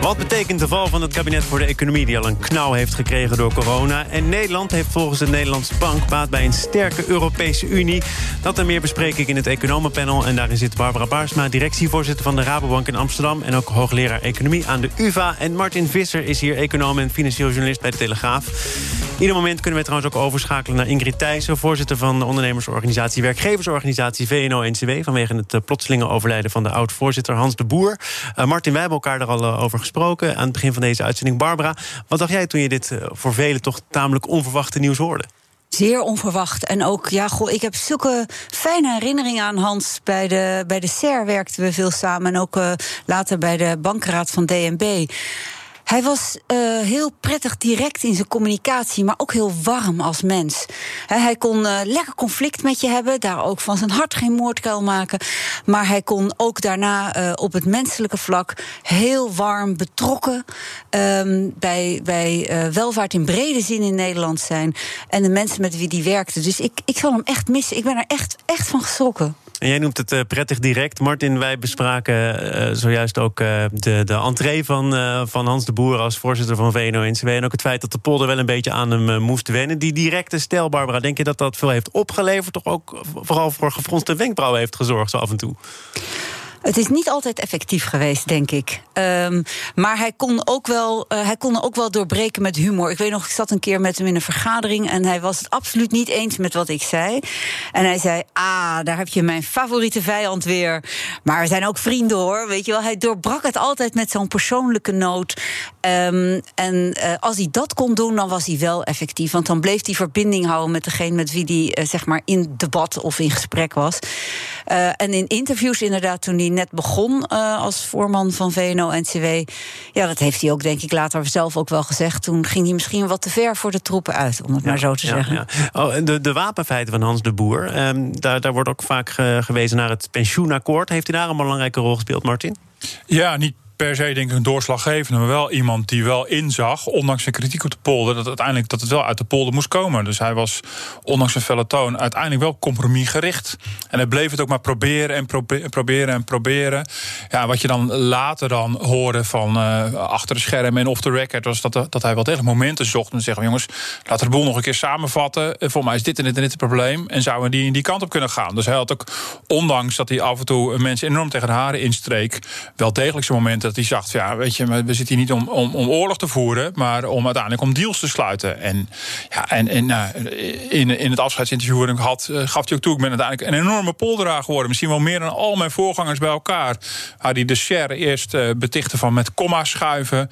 Wat betekent de val van het kabinet voor de economie... die al een knauw heeft gekregen door corona? En Nederland heeft volgens de Nederlandse Bank... baat bij een sterke Europese Unie. Dat en meer bespreek ik in het Economenpanel. En daarin zit Barbara Baarsma, directievoorzitter van de Rabobank in Amsterdam... en ook hoogleraar economie aan de UvA. En Martin Visser is hier econoom en financieel journalist bij de Telegraaf. Ieder moment kunnen we trouwens ook overschakelen naar Ingrid Thijssen... voorzitter van de ondernemersorganisatie Werkgeversorganisatie VNO-NCW... vanwege het uh, plotselinge overlijden van de oud-voorzitter Hans de Boer. Uh, Martin, wij hebben elkaar er al uh, over gesproken aan het begin van deze uitzending. Barbara, wat dacht jij toen je dit voor velen toch tamelijk onverwachte nieuws hoorde? Zeer onverwacht. En ook, ja, goh, ik heb zulke fijne herinneringen aan Hans. Bij de, bij de SER werkten we veel samen. En ook uh, later bij de bankraad van DNB. Hij was uh, heel prettig direct in zijn communicatie, maar ook heel warm als mens. Hij kon uh, lekker conflict met je hebben, daar ook van zijn hart geen moordkuil maken. Maar hij kon ook daarna uh, op het menselijke vlak heel warm betrokken um, bij, welvaart in brede zin in Nederland zijn. En de mensen met wie die werkte. Dus ik, ik zal hem echt missen. Ik ben er echt, echt van geschrokken. En jij noemt het uh, prettig direct. Martin, wij bespraken uh, zojuist ook uh, de, de entree van, van Hans de Boer als voorzitter van VNO-NCW. En ook het feit dat de polder wel een beetje aan hem moest wennen. Die directe stijl, Barbara, denk je dat dat veel heeft opgeleverd? Toch ook vooral voor gefronste wenkbrauwen heeft gezorgd, zo af en toe? Het is niet altijd effectief geweest, denk ik. Um, maar hij kon, ook wel, uh, hij kon ook wel doorbreken met humor. Ik weet nog, ik zat een keer met hem in een vergadering... en hij was het absoluut niet eens met wat ik zei. En hij zei, ah, daar heb je mijn favoriete vijand weer. Maar we zijn ook vrienden, hoor. Weet je wel, hij doorbrak het altijd met zo'n persoonlijke noot. Um, en uh, als hij dat kon doen, dan was hij wel effectief. Want dan bleef hij verbinding houden met degene met wie hij uh, zeg maar in debat of in gesprek was. En in interviews inderdaad, toen hij net begon uh, als voorman van VNO-NCW... ja, dat heeft hij ook, denk ik, later zelf ook wel gezegd. Toen ging hij misschien wat te ver voor de troepen uit, om het ja, maar zo te ja, zeggen. Ja. Oh, de, de wapenfeiten van Hans de Boer, um, daar, daar wordt ook vaak ge, gewezen naar het pensioenakkoord. Heeft hij daar een belangrijke rol gespeeld, Martin? Ja, niet per se denk ik een doorslaggevende, maar wel iemand die wel inzag, ondanks zijn kritiek op de polder, dat uiteindelijk dat het wel uit de polder moest komen. Dus hij was, ondanks zijn felle toon, uiteindelijk wel compromisgericht. En hij bleef het ook maar proberen en probe proberen en proberen. Ja, wat je dan later dan hoorde van uh, achter de schermen en off the record, was dat, dat hij wel degelijk momenten zocht om te zeggen: jongens, we de boel nog een keer samenvatten. Voor mij is dit en dit en dit het probleem. En zouden we die in die kant op kunnen gaan. Dus hij had ook, ondanks dat hij af en toe mensen enorm tegen de haren instreek, wel degelijk zijn momenten dat hij zag, ja, weet je, we zitten hier niet om, om, om oorlog te voeren, maar om uiteindelijk om deals te sluiten. En, ja, en, en uh, in, in het afscheidsinterview ik had, uh, gaf hij ook toe, ik ben uiteindelijk een enorme polderaar geworden. Misschien wel meer dan al mijn voorgangers bij elkaar. Waar hij de share eerst uh, betichtte van met komma schuiven,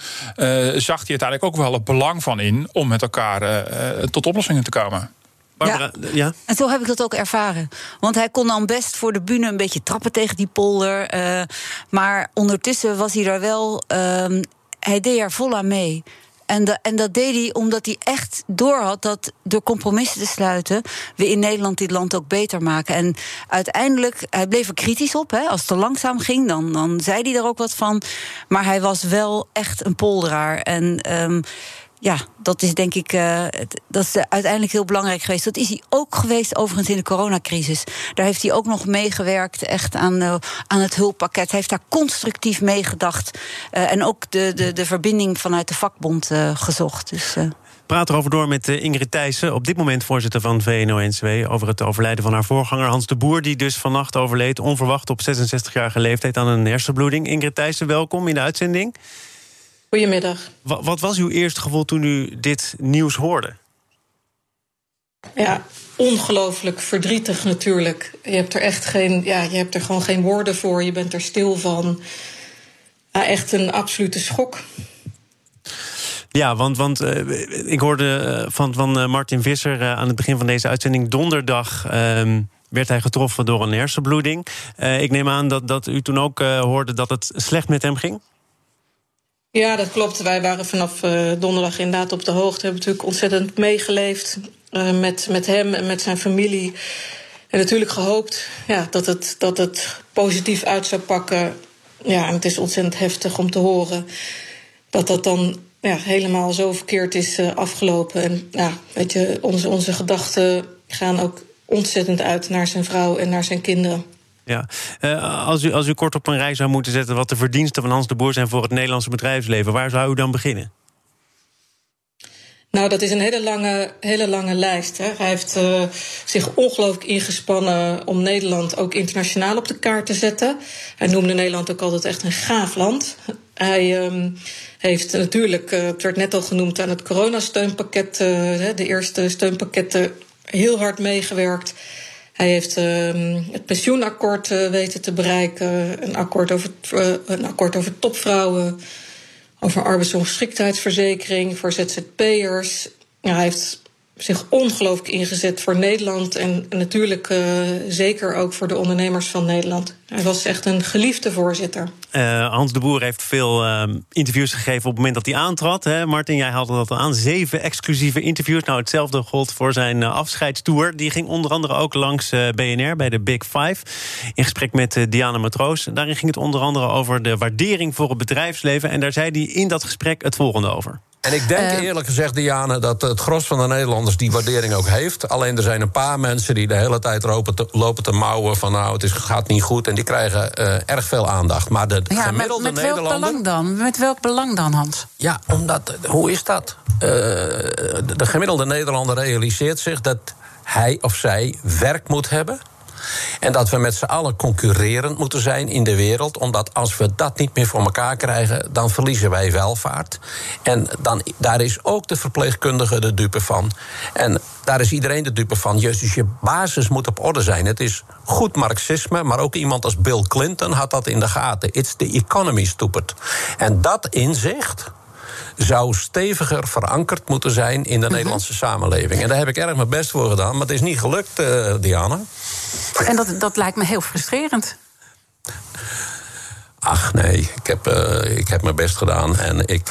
zag hij uiteindelijk ook wel het belang van in om met elkaar tot oplossingen te komen. Barbara, ja. ja. En zo heb ik dat ook ervaren. Want hij kon dan best voor de bühne een beetje trappen tegen die polder. Uh, maar ondertussen was hij er wel. Uh, hij deed er vol aan mee. En, de, en, dat deed hij omdat hij echt doorhad dat door compromissen te sluiten. we in Nederland dit land ook beter maken. En uiteindelijk, hij bleef er kritisch op. Hè. Als het te langzaam ging, dan, dan zei hij er ook wat van. Maar hij was wel echt een polderaar. En. Um, ja, dat is denk ik uh, dat is uiteindelijk heel belangrijk geweest. Dat is hij ook geweest overigens in de coronacrisis. Daar heeft hij ook nog meegewerkt echt aan, uh, aan het hulppakket. Hij heeft daar constructief meegedacht. En ook de, de, de verbinding vanuit de vakbond gezocht. Dus, praat erover door met Ingrid Thijssen, op dit moment voorzitter van VNO-NCW... over het overlijden van haar voorganger Hans de Boer... die dus vannacht overleed, onverwacht op 66-jarige leeftijd... aan een hersenbloeding. Ingrid Thijssen, welkom in de uitzending. Goedemiddag. Wat, wat was uw eerste gevoel toen u dit nieuws hoorde? Ja, ongelooflijk verdrietig natuurlijk. Je hebt er echt geen, ja, je hebt er gewoon geen woorden voor. Je bent er stil van. Ja, echt een absolute schok. Ja, want, want uh, ik hoorde uh, van, van uh, Martin Visser aan het begin van deze uitzending donderdag. werd hij getroffen door een hersenbloeding. ik neem aan dat, dat u toen ook hoorde dat het slecht met hem ging? Ja, dat klopt. Wij waren vanaf uh, donderdag inderdaad op de hoogte. Hebben natuurlijk ontzettend meegeleefd. met, met hem en met zijn familie. En natuurlijk gehoopt ja, dat, het, dat het positief uit zou pakken. Ja, en het is ontzettend heftig om te horen dat dat dan ja, helemaal zo verkeerd is uh, afgelopen. En ja, weet je, onze, onze gedachten gaan ook ontzettend uit naar zijn vrouw en naar zijn kinderen. Ja, uh, als, u, als u kort op een rij zou moeten zetten wat de verdiensten van Hans de Boer zijn voor het Nederlandse bedrijfsleven, waar zou u dan beginnen? Nou, dat is een hele lange, hele lange lijst. Hè. Hij heeft uh, zich ongelooflijk ingespannen om Nederland ook internationaal op de kaart te zetten. Hij noemde Nederland ook altijd echt een gaaf land. Hij um, heeft natuurlijk, uh, het werd net al genoemd, aan het coronasteunpakket, de eerste steunpakketten, heel hard meegewerkt. Hij heeft uh, het pensioenakkoord weten te bereiken, een akkoord over, een akkoord over topvrouwen over arbeidsongeschiktheidsverzekering voor ZZP'ers. Ja, hij heeft zich ongelooflijk ingezet voor Nederland en natuurlijk uh, zeker ook voor de ondernemers van Nederland. Hij was echt een geliefde voorzitter. Uh, Hans de Boer heeft veel uh, interviews gegeven op het moment dat hij aantrad. Hè? Martin, jij haalde dat al aan. Zeven exclusieve interviews. Nou, hetzelfde gold voor zijn afscheidstour. Die ging onder andere ook langs BNR bij de Big Five. In gesprek met Diana Matroos. Daarin ging het onder andere over de waardering voor het bedrijfsleven. En daar zei hij in dat gesprek het volgende over. En ik denk uh, eerlijk gezegd, Diane, dat het gros van de Nederlanders die waardering ook heeft. Alleen er zijn een paar mensen die de hele tijd lopen te, lopen te mouwen van nou, het is, gaat niet goed. En die krijgen uh, erg veel aandacht. Maar de ja, gemiddelde met, met Nederlander. Welk belang dan? Met welk belang dan, Hans? Ja, omdat, hoe is dat? Uh, de gemiddelde Nederlander realiseert zich dat hij of zij werk moet hebben en dat we met z'n allen concurrerend moeten zijn in de wereld. Omdat als we dat niet meer voor elkaar krijgen, dan verliezen wij welvaart. En dan, daar is ook de verpleegkundige de dupe van. En daar is iedereen de dupe van. Dus je basis moet op orde zijn. Het is goed marxisme, maar ook iemand als Bill Clinton had dat in de gaten. It's the economy, stupid. En dat inzicht zou steviger verankerd moeten zijn in de Nederlandse samenleving. En daar heb ik erg mijn best voor gedaan, maar het is niet gelukt, uh, Diana. En dat, dat lijkt me heel frustrerend. Ach nee, ik heb, uh, ik heb mijn best gedaan. En ik,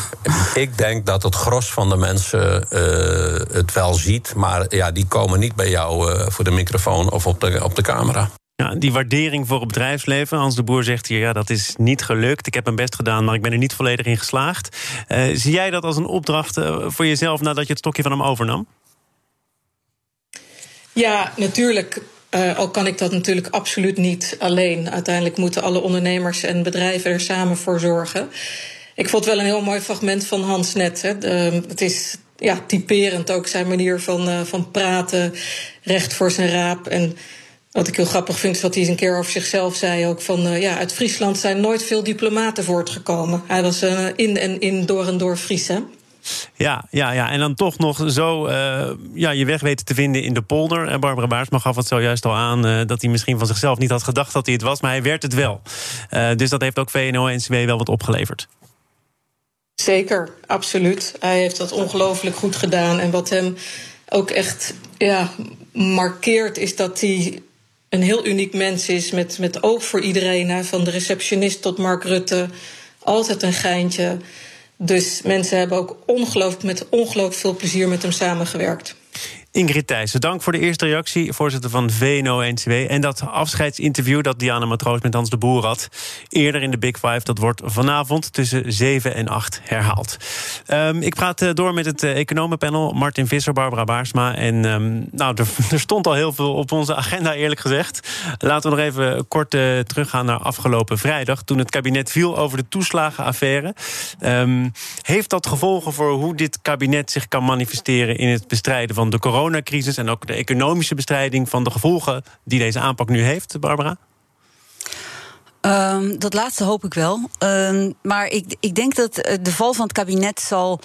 ik denk dat het gros van de mensen uh, het wel ziet. Maar ja, die komen niet bij jou uh, voor de microfoon of op de, op de camera. Ja, die waardering voor het bedrijfsleven. Hans de Boer zegt hier, ja, dat is niet gelukt. Ik heb mijn best gedaan, maar ik ben er niet volledig in geslaagd. Uh, zie jij dat als een opdracht uh, voor jezelf nadat je het stokje van hem overnam? Ja, natuurlijk. Uh, al kan ik dat natuurlijk absoluut niet alleen. Uiteindelijk moeten alle ondernemers en bedrijven er samen voor zorgen. Ik vond wel een heel mooi fragment van Hans net. Hè. Het is ja, typerend ook zijn manier van, van praten, recht voor zijn raap. En wat ik heel grappig vind, is wat hij eens een keer over zichzelf zei. Ook van, uh, ja, uit Friesland zijn nooit veel diplomaten voortgekomen. Hij was in en in door en door Fries, hè? Ja, ja, ja, en dan toch nog zo uh, ja, je weg weten te vinden in de polder. En Barbara Baarsma gaf het zojuist al aan... Uh, dat hij misschien van zichzelf niet had gedacht dat hij het was... maar hij werd het wel. Dus dat heeft ook VNO-NCW wel wat opgeleverd. Zeker, absoluut. Hij heeft dat ongelooflijk goed gedaan. En wat hem ook echt ja, markeert... is dat hij een heel uniek mens is met, met oog voor iedereen. Van de receptionist tot Mark Rutte. Altijd een geintje. Dus mensen hebben ook ongelooflijk, met ongelooflijk veel plezier met hem samengewerkt. Ingrid Thijssen, dank voor de eerste reactie. Voorzitter van VNO-NCW. En dat afscheidsinterview dat Diana Matroos met Hans de Boer had... eerder in de Big Five, dat wordt vanavond tussen 7 en 8 herhaald. Um, ik praat uh, door met het uh, economenpanel. Martin Visser, Barbara Baarsma. En um, nou, er, stond al heel veel op onze agenda, eerlijk gezegd. Laten we nog even kort uh, teruggaan naar afgelopen vrijdag... toen het kabinet viel over de toeslagenaffaire. Um, heeft dat gevolgen voor hoe dit kabinet zich kan manifesteren... in het bestrijden van de corona? Coronacrisis en ook de economische bestrijding van de gevolgen die deze aanpak nu heeft, Barbara? Um, dat laatste hoop ik wel. Um, maar ik, ik denk dat de val van het kabinet zal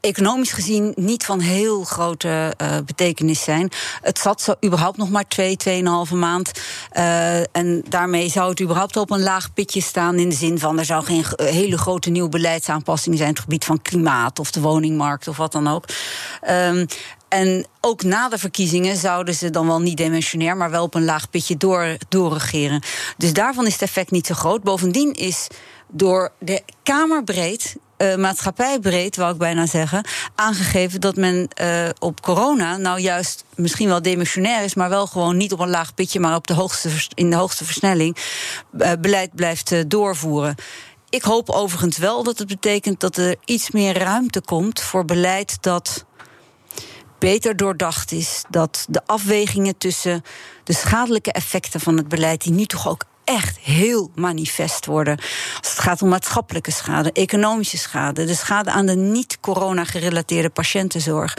economisch gezien niet van heel grote uh, betekenis zijn. Het zat zo überhaupt nog maar twee, tweeënhalve maand. Uh, en daarmee zou het überhaupt op een laag pitje staan. In de zin van er zou geen hele grote nieuwe beleidsaanpassing zijn. op het gebied van klimaat of de woningmarkt of wat dan ook. Um, en ook na de verkiezingen zouden ze dan wel niet dimensionair, maar wel op een laag pitje door, doorregeren. Dus daarvan is het effect niet zo groot. Bovendien is door de Kamerbreed uh, maatschappijbreed, wou ik bijna zeggen, aangegeven dat men uh, op corona nou juist misschien wel demissionair is, maar wel gewoon niet op een laag pitje, maar op de hoogste, in de hoogste versnelling uh, beleid blijft doorvoeren. Ik hoop overigens wel dat het betekent dat er iets meer ruimte komt voor beleid dat beter doordacht is. Dat de afwegingen tussen de schadelijke effecten van het beleid, die nu toch ook echt heel manifest worden. Als het gaat om maatschappelijke schade, economische schade, de schade aan de niet-corona gerelateerde patiëntenzorg,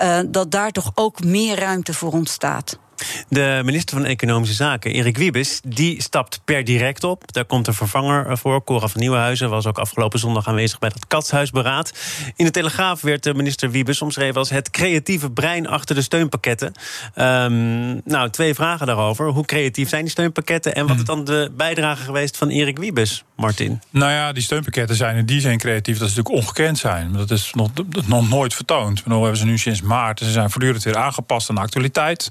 uh, dat daar toch ook meer ruimte voor ontstaat. De minister van Economische Zaken, Erik Wiebes, die stapt per direct op. Daar komt een vervanger voor. Cora van Nieuwenhuizen was ook afgelopen zondag aanwezig bij het Katshuisberaad. In de Telegraaf werd de minister Wiebes omschreven als het creatieve brein achter de steunpakketten. Um, nou, twee vragen daarover. Hoe creatief zijn die steunpakketten? En wat is dan de bijdrage geweest van Erik Wiebes, Martin? Nou ja, die steunpakketten zijn in die zin creatief dat ze natuurlijk ongekend zijn. Dat is nog, nog nooit vertoond. We hebben ze nu sinds maart. Ze zijn voortdurend weer aangepast aan de actualiteit.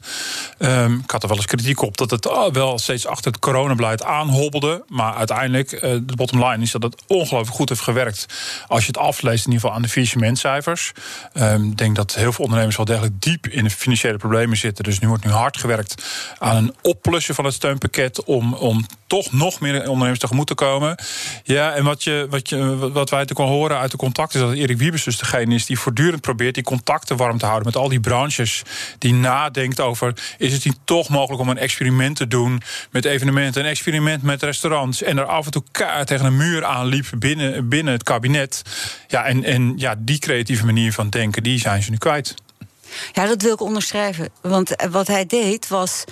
Um, ik had er wel eens kritiek op dat het oh, wel steeds achter het coronabeleid aanhobbelde. Maar uiteindelijk, uh, de bottom line is dat het ongelooflijk goed heeft gewerkt. Als je het afleest, in ieder geval aan de faillissementcijfers. Um, ik denk dat heel veel ondernemers wel degelijk diep in de financiële problemen zitten. Dus nu wordt nu hard gewerkt aan een opplussen van het steunpakket. om, om toch nog meer ondernemers tegemoet te komen. Ja, en wat, je, wat, je, wat wij natuurlijk al horen uit de contacten... is dat Erik Wiebes dus degene is die voortdurend probeert... die contacten warm te houden met al die branches. Die nadenkt over, is het niet toch mogelijk om een experiment te doen... met evenementen, een experiment met restaurants... en er af en toe tegen een muur aanliep binnen, binnen het kabinet. Ja, en, en ja, die creatieve manier van denken, die zijn ze nu kwijt. Ja, dat wil ik onderschrijven. Want wat hij deed was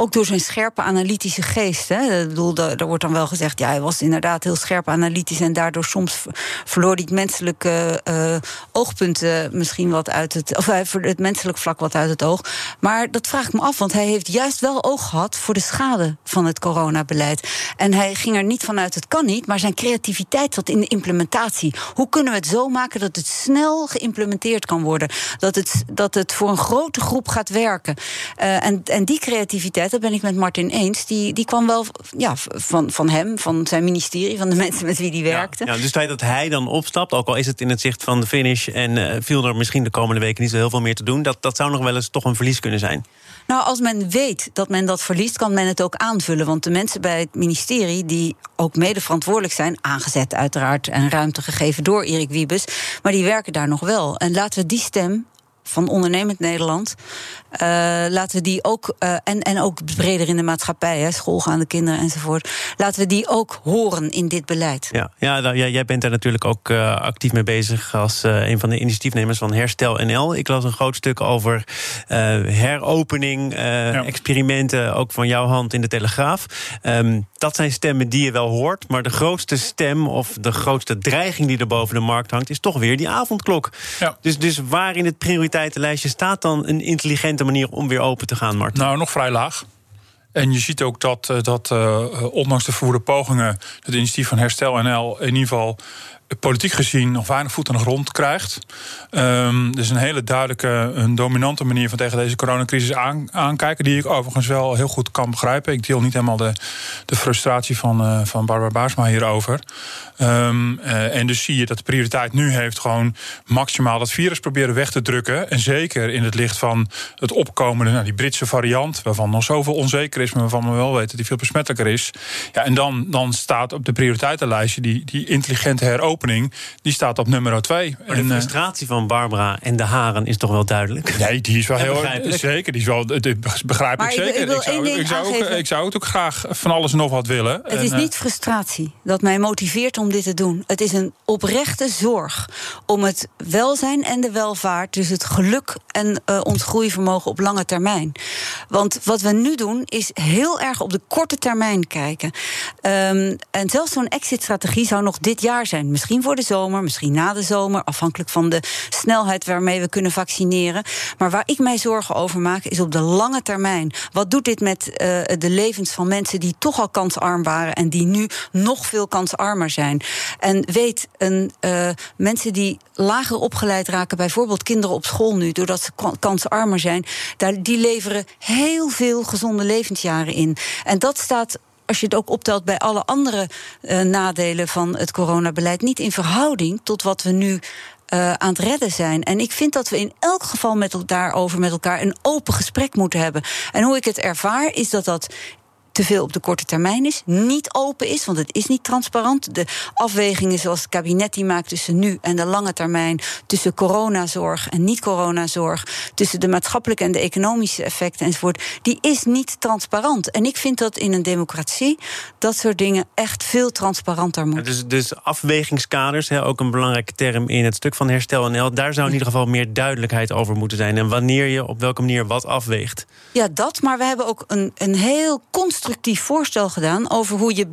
ook door zijn scherpe analytische geest. Hè. Ik bedoel, er wordt dan wel gezegd, ja, hij was inderdaad heel scherp analytisch en daardoor soms verloor hij het menselijke uh, oogpunt misschien wat uit het, of het menselijk vlak wat uit het oog. Maar dat vraag ik me af, want hij heeft juist wel oog gehad voor de schade van het coronabeleid. En hij ging er niet vanuit, het kan niet, maar zijn creativiteit zat in de implementatie. Hoe kunnen we het zo maken dat het snel geïmplementeerd kan worden? Dat het, dat het voor een grote groep gaat werken. Uh, en, en die creativiteit dat ben ik met Martin eens. Die, die kwam wel ja, van, van hem, van zijn ministerie, van de mensen met wie hij werkte. Ja, dus het feit dat hij dan opstapt, ook al is het in het zicht van de finish en uh, viel er misschien de komende weken niet zo heel veel meer te doen, dat, dat zou nog wel eens toch een verlies kunnen zijn. Nou, als men weet dat men dat verliest, kan men het ook aanvullen. Want de mensen bij het ministerie, die ook mede verantwoordelijk zijn, aangezet uiteraard en ruimte gegeven door Erik Wiebes, maar die werken daar nog wel. En laten we die stem van ondernemend Nederland. Uh, laten we die ook, uh, en, en ook breder in de maatschappij, hè, schoolgaande kinderen enzovoort. Laten we die ook horen in dit beleid. Ja, ja nou, jij bent daar natuurlijk ook uh, actief mee bezig als een van de initiatiefnemers van Herstel NL. Ik las een groot stuk over heropening, ja. experimenten, ook van jouw hand in de Telegraaf. Um, dat zijn stemmen die je wel hoort, maar de grootste stem of de grootste dreiging die er boven de markt hangt, is toch weer die avondklok. Ja. Dus, dus waar in het prioriteitenlijstje staat dan een intelligente manier om weer open te gaan, Martin? Nou, nog vrij laag. En je ziet ook dat, eh, dat uh, ondanks de verwoede pogingen, het initiatief van Herstel NL in ieder geval politiek gezien nog weinig voet aan de grond krijgt. Um, dus een hele duidelijke, een dominante manier van tegen deze coronacrisis aan, aankijken, die ik overigens wel heel goed kan begrijpen. Ik deel niet helemaal de, de frustratie van, uh, van Barbara Baarsma hierover. Um, en dus zie je dat de prioriteit nu heeft gewoon maximaal dat virus proberen weg te drukken. En zeker in het licht van het opkomende, nou, die Britse variant, waarvan nog zoveel onzeker is, maar waarvan we wel weten dat die veel besmettelijker is. Ja, en dan, dan staat op de prioriteitenlijstje die, die intelligente heropening, die staat op nummer twee. Maar de en, frustratie van Barbara en de haren is toch wel duidelijk? Nee, die is wel heel zeker. Die is wel, begrijp maar ik zeker. Ik, ik, zou, ik, zou ook, ik zou ook graag van alles en nog wat willen. Het is niet frustratie dat mij motiveert om dit te doen. Het is een oprechte zorg om het welzijn en de welvaart, dus het geluk en uh, ons groeivermogen op lange termijn. Want wat we nu doen is heel erg op de korte termijn kijken. Um, en zelfs zo'n exit-strategie zou nog dit jaar zijn. Misschien voor de zomer, misschien na de zomer, afhankelijk van de snelheid waarmee we kunnen vaccineren. Maar waar ik mij zorgen over maak, is op de lange termijn. Wat doet dit met uh, de levens van mensen die toch al kansarm waren en die nu nog veel kansarmer zijn? En weet, een, uh, mensen die lager opgeleid raken, bijvoorbeeld kinderen op school nu, doordat ze kansarmer zijn, daar, die leveren heel veel gezonde levensjaren in. En dat staat als je het ook optelt bij alle andere uh, nadelen van het coronabeleid, niet in verhouding tot wat we nu uh, aan het redden zijn. En ik vind dat we in elk geval met daarover met elkaar een open gesprek moeten hebben. En hoe ik het ervaar, is dat dat te veel op de korte termijn is, niet open is, want het is niet transparant. De afwegingen zoals het kabinet die maakt tussen nu en de lange termijn, tussen coronazorg en niet-coronazorg, tussen de maatschappelijke en de economische effecten enzovoort, die is niet transparant. En ik vind dat in een democratie dat soort dingen echt veel transparanter moeten. dus, dus afwegingskaders, ook een belangrijke term in het stuk van Herstel NL, daar zou in ieder geval meer duidelijkheid over moeten zijn. En wanneer je op welke manier wat afweegt. Ja, dat, maar we hebben ook een, een heel constructief constructief voorstel gedaan over hoe je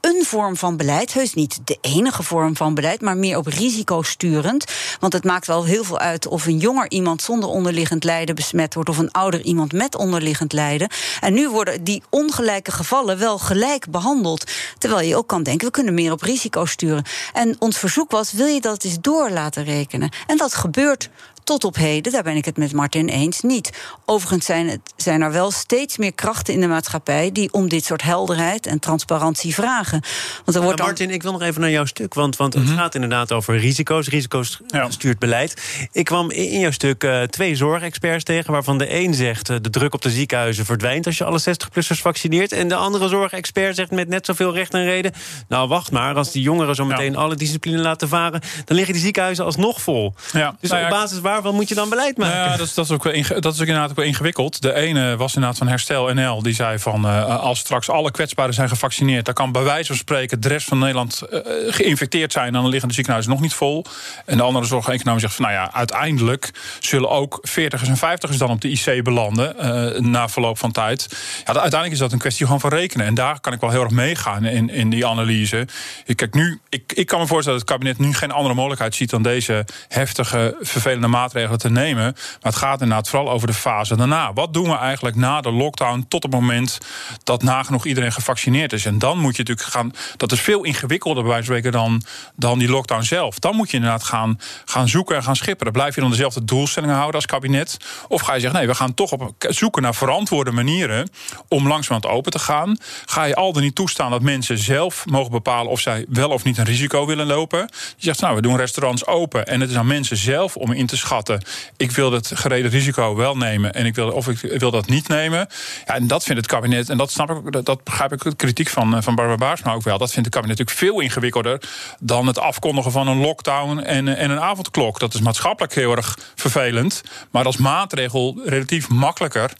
een vorm van beleid, heus niet de enige vorm van beleid, maar meer op risico sturend. Want het maakt wel heel veel uit of een jonger iemand zonder onderliggend lijden besmet wordt of een ouder iemand met onderliggend lijden. En nu worden die ongelijke gevallen wel gelijk behandeld. Terwijl je ook kan denken, we kunnen meer op risico sturen. En ons verzoek was: wil je dat eens door laten rekenen? En dat gebeurt tot op heden, daar ben ik het met Martin eens, niet. Overigens zijn, het, zijn er wel steeds meer krachten in de maatschappij die om dit soort helderheid en transparantie vragen. Want er wordt dan... Martin, ik wil nog even naar jouw stuk, want, want het mhm. gaat inderdaad over risico's. Risico's stuurt beleid. Ik kwam in jouw stuk uh, twee zorgexperts tegen, waarvan de een zegt uh, de druk op de ziekenhuizen verdwijnt als je alle 60-plussers vaccineert. En de andere zorgexpert zegt met net zoveel recht en reden. Nou, wacht maar, als die jongeren zo meteen alle disciplines laten varen, dan liggen die ziekenhuizen alsnog vol. Ja. Dus nou op basis waar waarvan moet je dan beleid maken? Ja, dat is, dat is, ook, dat is ook inderdaad ook wel ingewikkeld. De ene was inderdaad van Herstel NL. Die zei van uh, als straks alle kwetsbaren zijn gevaccineerd... dan kan bij wijze van spreken de rest van Nederland uh, geïnfecteerd zijn... dan liggen de ziekenhuizen nog niet vol. En de andere zorgeconoom zegt van nou ja, uiteindelijk... zullen ook 40ers en 50ers dan op de IC belanden uh, na verloop van tijd. Ja, uiteindelijk is dat een kwestie gewoon van rekenen. En daar kan ik wel heel erg meegaan in, in die analyse. Kijk, nu, ik, ik kan me voorstellen dat het kabinet nu geen andere mogelijkheid ziet... dan deze heftige, vervelende maatregelen maatregelen te nemen. Maar het gaat inderdaad vooral over de fase daarna. Wat doen we eigenlijk na de lockdown tot het moment dat nagenoeg iedereen gevaccineerd is? En dan moet je natuurlijk gaan. Dat is veel ingewikkelder bij wijze van spreken dan, dan die lockdown zelf. Dan moet je inderdaad gaan, gaan zoeken en gaan schipperen. Blijf je dan dezelfde doelstellingen houden als kabinet? Of ga je zeggen, nee, we gaan toch op zoeken naar verantwoorde manieren om langzamerhand open te gaan? Ga je al dan niet toestaan dat mensen zelf mogen bepalen of zij wel of niet een risico willen lopen? Je zegt, nou, we doen restaurants open en het is aan mensen zelf om in te schatten ik wil het gereden risico wel nemen en ik wil, of ik wil dat niet nemen. Ja, en dat vindt het kabinet, en dat snap ik, dat, begrijp ik de kritiek van, eh, van Barbara Baarsma ook wel. Dat vindt het kabinet natuurlijk veel ingewikkelder dan het afkondigen van een lockdown en, eh, en een avondklok. Dat is maatschappelijk heel erg vervelend. Maar als maatregel relatief makkelijker.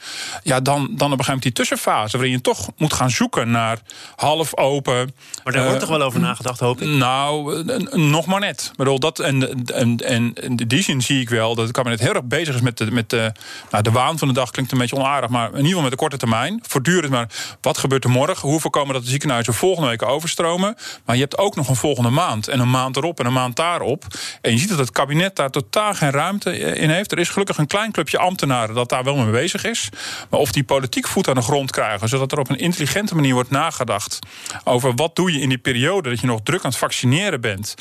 Ja, dan, dan op een gegeven moment die tussenfase waarin je toch moet gaan zoeken naar half open. Maar daar wordt uh, toch wel over nagedacht, hoop ik? Nou, nog maar net. Ik bedoel, dat, en, en, en in die zin zie ik wel dat het kabinet heel erg bezig is met de, met de, nou, de waan van de dag. Klinkt een beetje onaardig, maar in ieder geval met de korte termijn. Voortdurend maar wat gebeurt er morgen? Hoe voorkomen dat de ziekenhuizen volgende week overstromen? Maar je hebt ook nog een volgende maand en een maand erop en een maand daarop. En je ziet dat het kabinet daar totaal geen ruimte in heeft. Er is gelukkig een klein clubje ambtenaren dat daar wel mee bezig is. Maar of die politiek voet aan de grond krijgen, zodat er op een intelligente manier wordt nagedacht over wat doe je in die periode dat je nog druk aan het vaccineren bent.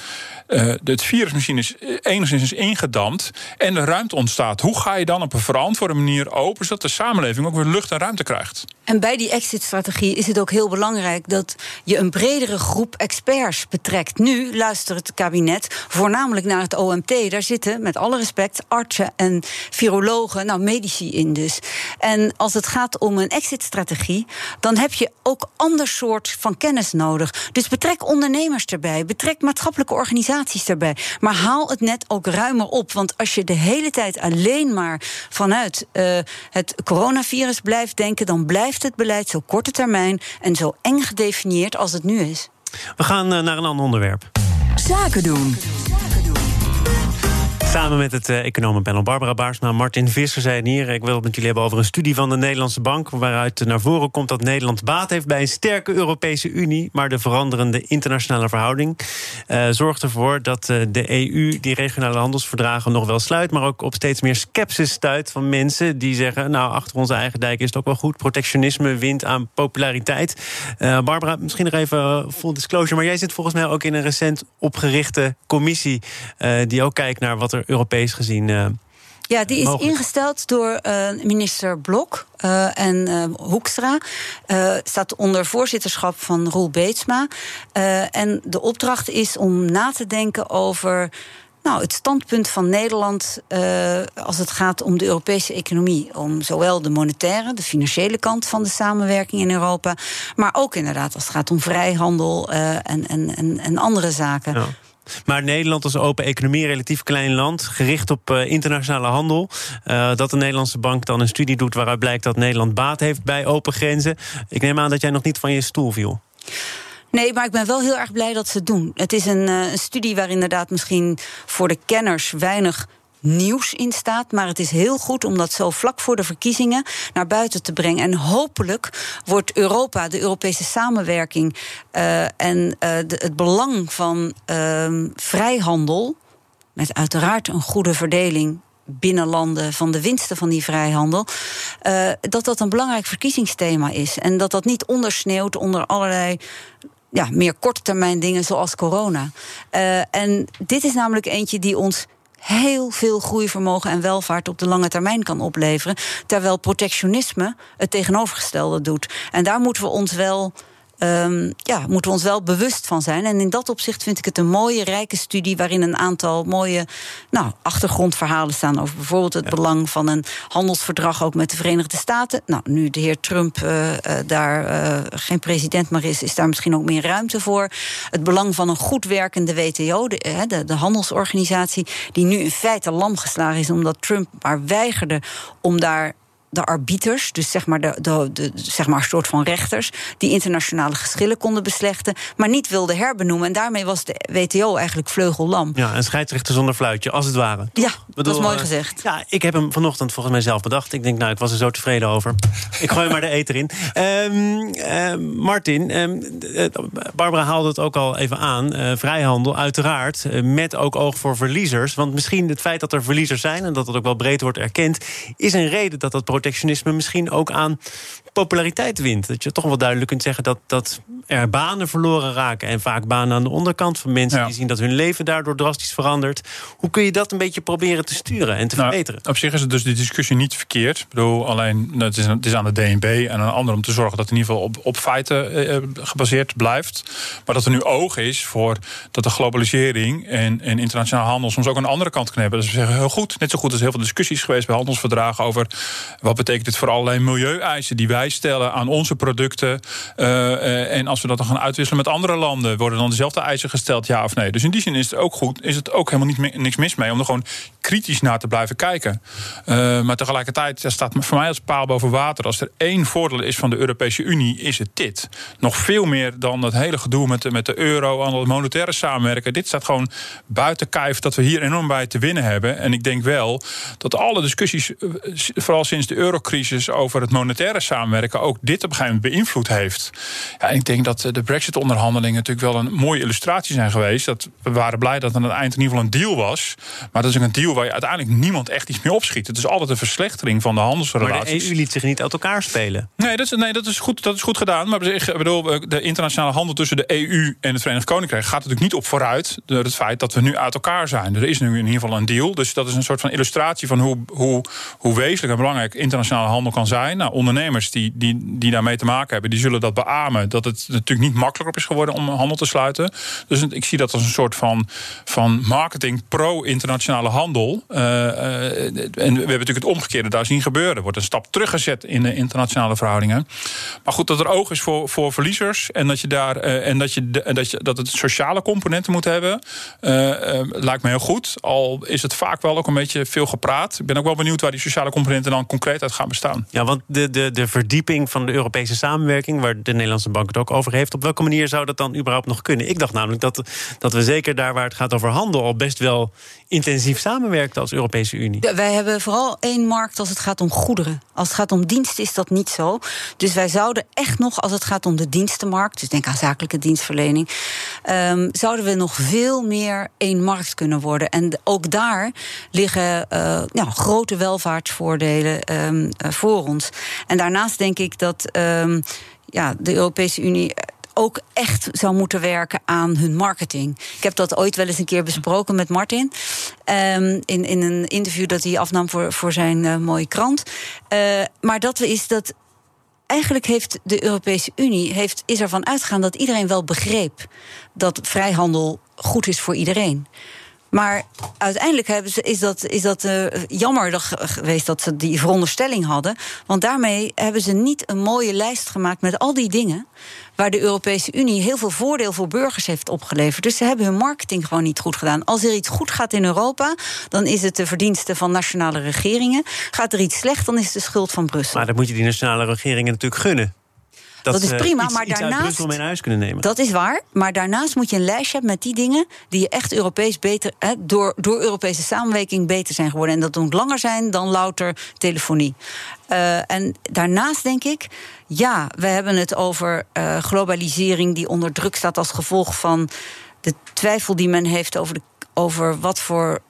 Uh, het virus misschien is enigszins is ingedampt en de ruimte ontstaat. Hoe ga je dan op een verantwoorde manier open, zodat de samenleving ook weer lucht en ruimte krijgt? En bij die exit-strategie is het ook heel belangrijk dat je een bredere groep experts betrekt. Nu luistert het kabinet voornamelijk naar het OMT. Daar zitten, met alle respect, artsen en virologen, nou medici in dus. En als het gaat om een exit-strategie, dan heb je ook ander soort van kennis nodig. Dus betrek ondernemers erbij, betrek maatschappelijke organisaties erbij. Maar haal het net ook ruimer op. Want als je de hele tijd alleen maar vanuit uh, het coronavirus blijft denken, dan blijft het beleid zo korte termijn en zo eng gedefinieerd als het nu is. We gaan uh, naar een ander onderwerp. Zaken doen. Samen met het uh, economenpanel Barbara Baarsma, Martin Visser zijn hier. Ik wil het met jullie hebben over een studie van de Nederlandse Bank... waaruit naar voren komt dat Nederland baat heeft bij een sterke Europese Unie... maar de veranderende internationale verhouding uh, zorgt ervoor... dat uh, de EU die regionale handelsverdragen nog wel sluit... maar ook op steeds meer sceptisch stuit van mensen die zeggen... nou, achter onze eigen dijk is het ook wel goed. Protectionisme wint aan populariteit. Barbara, misschien nog even full disclosure... maar jij zit volgens mij ook in een recent opgerichte commissie... die ook kijkt naar wat er Europees gezien uh, Ja, die is mogelijk? ingesteld door eh, minister Blok eh, en eh, Hoekstra. Eh, staat onder voorzitterschap van Roel Beetsma. Eh, en de opdracht is om na te denken over. Nou, het standpunt van Nederland eh, als het gaat om de Europese economie. Om zowel de monetaire, de financiële kant van de samenwerking in Europa. Maar ook inderdaad als het gaat om vrijhandel eh, en, en, en, en andere zaken. Ja. Maar Nederland als open economie, relatief klein land, gericht op eh, internationale handel. eh, dat de Nederlandse bank dan een studie doet waaruit blijkt dat Nederland baat heeft bij open grenzen. Ik neem aan dat jij nog niet van je stoel viel. Nee, maar ik ben wel heel erg blij dat ze het doen. Het is een, eh, een studie waar inderdaad misschien voor de kenners weinig nieuws in staat. Maar het is heel goed om dat zo vlak voor de verkiezingen naar buiten te brengen. En hopelijk wordt Europa, de Europese samenwerking eh, en eh, het belang van ehm, vrijhandel. Met uiteraard een goede verdeling binnen landen van de winsten van die vrijhandel. eh, dat dat een belangrijk verkiezingsthema is. En dat dat niet ondersneeuwt onder allerlei ja, meer korte termijn dingen zoals corona. En dit is namelijk eentje die ons heel veel groeivermogen en welvaart op de lange termijn kan opleveren. Terwijl protectionisme het tegenovergestelde doet. En daar moeten we ons wel. Ehm, ja, moeten we ons wel bewust van zijn. En in dat opzicht vind ik het een mooie, rijke studie... waarin een aantal mooie nou, achtergrondverhalen staan... over bijvoorbeeld het belang van een handelsverdrag... ook met de Verenigde Staten. Nou, nu de heer Trump eh, eh, daar eh, geen president meer is... is daar misschien ook meer ruimte voor. Het belang van een goed werkende WTO, de, de, de handelsorganisatie... die nu in feite lam geslagen is... omdat Trump maar weigerde om daar de arbiters, dus zeg maar, de, de, de, zeg maar een soort van rechters, die internationale geschillen konden beslechten, maar niet wilden herbenoemen. En daarmee was de WTO eigenlijk vleugellam. Ja, een scheidsrechter zonder fluitje, als het ware. Ja, dat is mooi eh, gezegd. Ja, ik heb hem vanochtend volgens mij zelf bedacht. Ik denk, nou, ik was er zo tevreden over. ik gooi maar de eter in. Ehm, ehm, Martin, ehm, eh, Barbara haalde het ook al even aan. Eh, vrijhandel, uiteraard, met ook oog voor verliezers. Want misschien het feit dat er verliezers zijn... en dat dat ook wel breed wordt erkend... is een reden dat dat protectionisme misschien ook aan populariteit wint. Dat je toch wel duidelijk kunt zeggen dat, dat er banen verloren raken... en vaak banen aan de onderkant van mensen Ja. die zien... dat hun leven daardoor drastisch verandert. Hoe kun je dat een beetje proberen te sturen en te Nou, verbeteren? op zich is het dus die discussie niet verkeerd. Ik bedoel, alleen nou, het is, het is aan de DNB en aan een ander om te zorgen dat het in ieder geval op, op feiten eh, eh, gebaseerd blijft. Maar dat er nu oog is voor dat de globalisering en, en internationale handel soms ook een andere kant kan hebben. Dus we zeggen heel goed, net zo goed als heel veel discussies geweest bij handelsverdragen over wat betekent dit voor allerlei milieueisen die wij stellen aan onze producten. Eh, eh, en als we dat dan gaan uitwisselen met andere landen, worden dan dezelfde eisen gesteld, ja of nee. Dus in die zin is het ook goed, is het ook helemaal niet, niks mis mee om er gewoon kritisch naar te blijven kijken. Eh, maar tegelijkertijd staat voor mij als paal boven water. Als er één voordeel is van de Europese Unie, is het dit. Nog veel meer dan dat hele gedoe met de, met de euro en het monetaire samenwerken. Dit staat gewoon buiten kijf dat we hier enorm bij te winnen hebben. En ik denk wel dat alle discussies, vooral sinds de eurocrisis over het monetaire samenwerken, ook dit op een gegeven moment beïnvloed heeft. Ja, en ik denk dat eh, de Brexit-onderhandelingen natuurlijk wel een mooie illustratie zijn geweest. Dat we waren blij dat er aan het eind in ieder geval een deal was. Maar dat is ook een deal waar je uiteindelijk niemand echt iets mee opschiet. Het is altijd een verslechtering van de Maar handelsrelaties. de EU liet zich niet uit elkaar spelen. Nee, dat is, nee dat, is goed, dat is goed gedaan. Maar ik bedoel, eh, de internationale handel tussen de EU en het Verenigd Koninkrijk gaat natuurlijk niet op vooruit. Door het feit dat we nu uit elkaar zijn. Er is nu in ieder geval een deal. Dus dat is een soort van illustratie van hoe, hoe, hoe wezenlijk en belangrijk internationale handel kan zijn. Nou, ondernemers die, die, die daarmee te maken hebben, die zullen dat beamen. Dat het natuurlijk niet makkelijker is geworden om handel te sluiten. Dus ik zie dat als een soort van, van marketing pro-internationale handel. Eh, eh, en we hebben natuurlijk het omgekeerde daar zien gebeuren. Er wordt een stap teruggezet in de internationale verhoudingen. Maar goed, dat er oog is voor, voor verliezers. En dat je daar eh, en dat je, dat je dat het sociale componenten moet hebben. lijkt me heel goed. Al is het vaak wel ook een beetje veel gepraat. Ik ben ook wel benieuwd waar die sociale componenten dan concreet uit gaan bestaan. Ja, want de, de, de verdieping van de Europese samenwerking, waar de Nederlandse bank het ook over heeft, op welke manier zou dat dan überhaupt nog kunnen? Ik dacht namelijk dat, dat we zeker daar waar het gaat over handel al best wel intensief samenwerkten als Europese Unie. Ja, Wij hebben vooral één markt als het gaat om goederen. Als het gaat om diensten is dat niet zo. Dus wij zouden echt nog, als het gaat om de dienstenmarkt, dus denk aan zakelijke dienstverlening, ehm, zouden we nog veel meer één markt kunnen worden. En ook daar liggen eh, ja, grote welvaartsvoordelen ehm, eh, voor ons. En daarnaast denk ik dat ehm, ja, de Europese Unie ook echt zou moeten werken aan hun marketing. Ik heb dat ooit wel eens een keer besproken met Martin. Um, in, in een interview dat hij afnam voor, voor zijn uh, mooie krant. Uh, maar dat is dat eigenlijk heeft de Europese Unie heeft, is ervan uitgegaan dat iedereen wel begreep dat vrijhandel goed is voor iedereen. Maar uiteindelijk hebben ze, is dat, is dat uh, jammer geweest dat ze die veronderstelling hadden. Want daarmee hebben ze niet een mooie lijst gemaakt met al die dingen. waar de Europese Unie heel veel voordeel voor burgers heeft opgeleverd. Dus ze hebben hun marketing gewoon niet goed gedaan. Als er iets goed gaat in Europa, dan is het de verdienste van nationale regeringen. Gaat er iets slecht, dan is het de schuld van Brussel. Maar dan moet je die nationale regeringen natuurlijk gunnen dat, is prima, maar daarnaast. mee naar huis kunnen nemen. Dat is waar. Maar daarnaast moet je een lijstje hebben met die dingen die je echt Europees beter. Hè, door, door Europese samenwerking beter zijn geworden. En dat moet langer zijn dan louter telefonie. Uh, en daarnaast denk ik, ja, we hebben het over uh, globalisering die onder druk staat als gevolg van de twijfel die men heeft over, de, over wat voor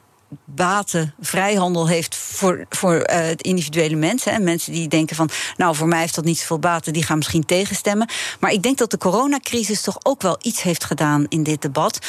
baten vrijhandel heeft voor, voor uh, het individuele mensen. En mensen die denken van, nou, voor mij heeft dat niet zoveel baten, die gaan misschien tegenstemmen. Maar ik denk dat de coronacrisis toch ook wel iets heeft gedaan in dit debat.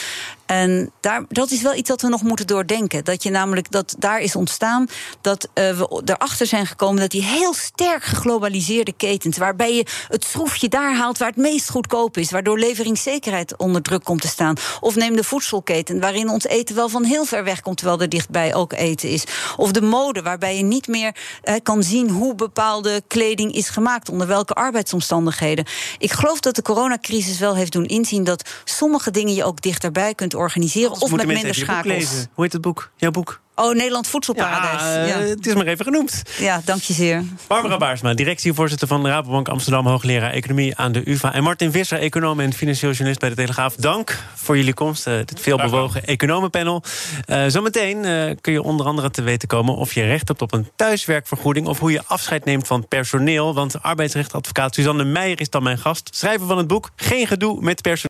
En daar, dat is wel iets dat we nog moeten doordenken. Dat je namelijk dat daar is ontstaan dat uh, we erachter zijn gekomen dat die heel sterk geglobaliseerde ketens, waarbij je het schroefje daar haalt waar het meest goedkoop is, waardoor leveringszekerheid onder druk komt te staan. Of neem de voedselketen, waarin ons eten wel van heel ver weg komt, terwijl er dichtbij ook eten is. Of de mode, waarbij je niet meer uh, kan zien hoe bepaalde kleding is gemaakt, onder welke arbeidsomstandigheden. Ik geloof dat de coronacrisis wel heeft doen inzien dat sommige dingen je ook dichterbij kunt organiseren. of met minder schakels. Hoe heet het boek? Jouw boek? Oh, Nederland Voedselparadijs. Ja, ja, het is maar even genoemd. Ja, dank je zeer. Barbara Baarsma, directievoorzitter van de Rabobank Amsterdam... hoogleraar Economie aan de UvA. En Martin Visser, econoom en financieel journalist bij de Telegraaf. Dank voor jullie komst, uh, dit veelbewogen economenpanel. Uh, zometeen uh, kun je onder andere te weten komen... of je recht hebt op een thuiswerkvergoeding... of hoe je afscheid neemt van personeel. Want arbeidsrechtadvocaat Suzanne Meijer is dan mijn gast. Schrijver van het boek Geen gedoe met personeel.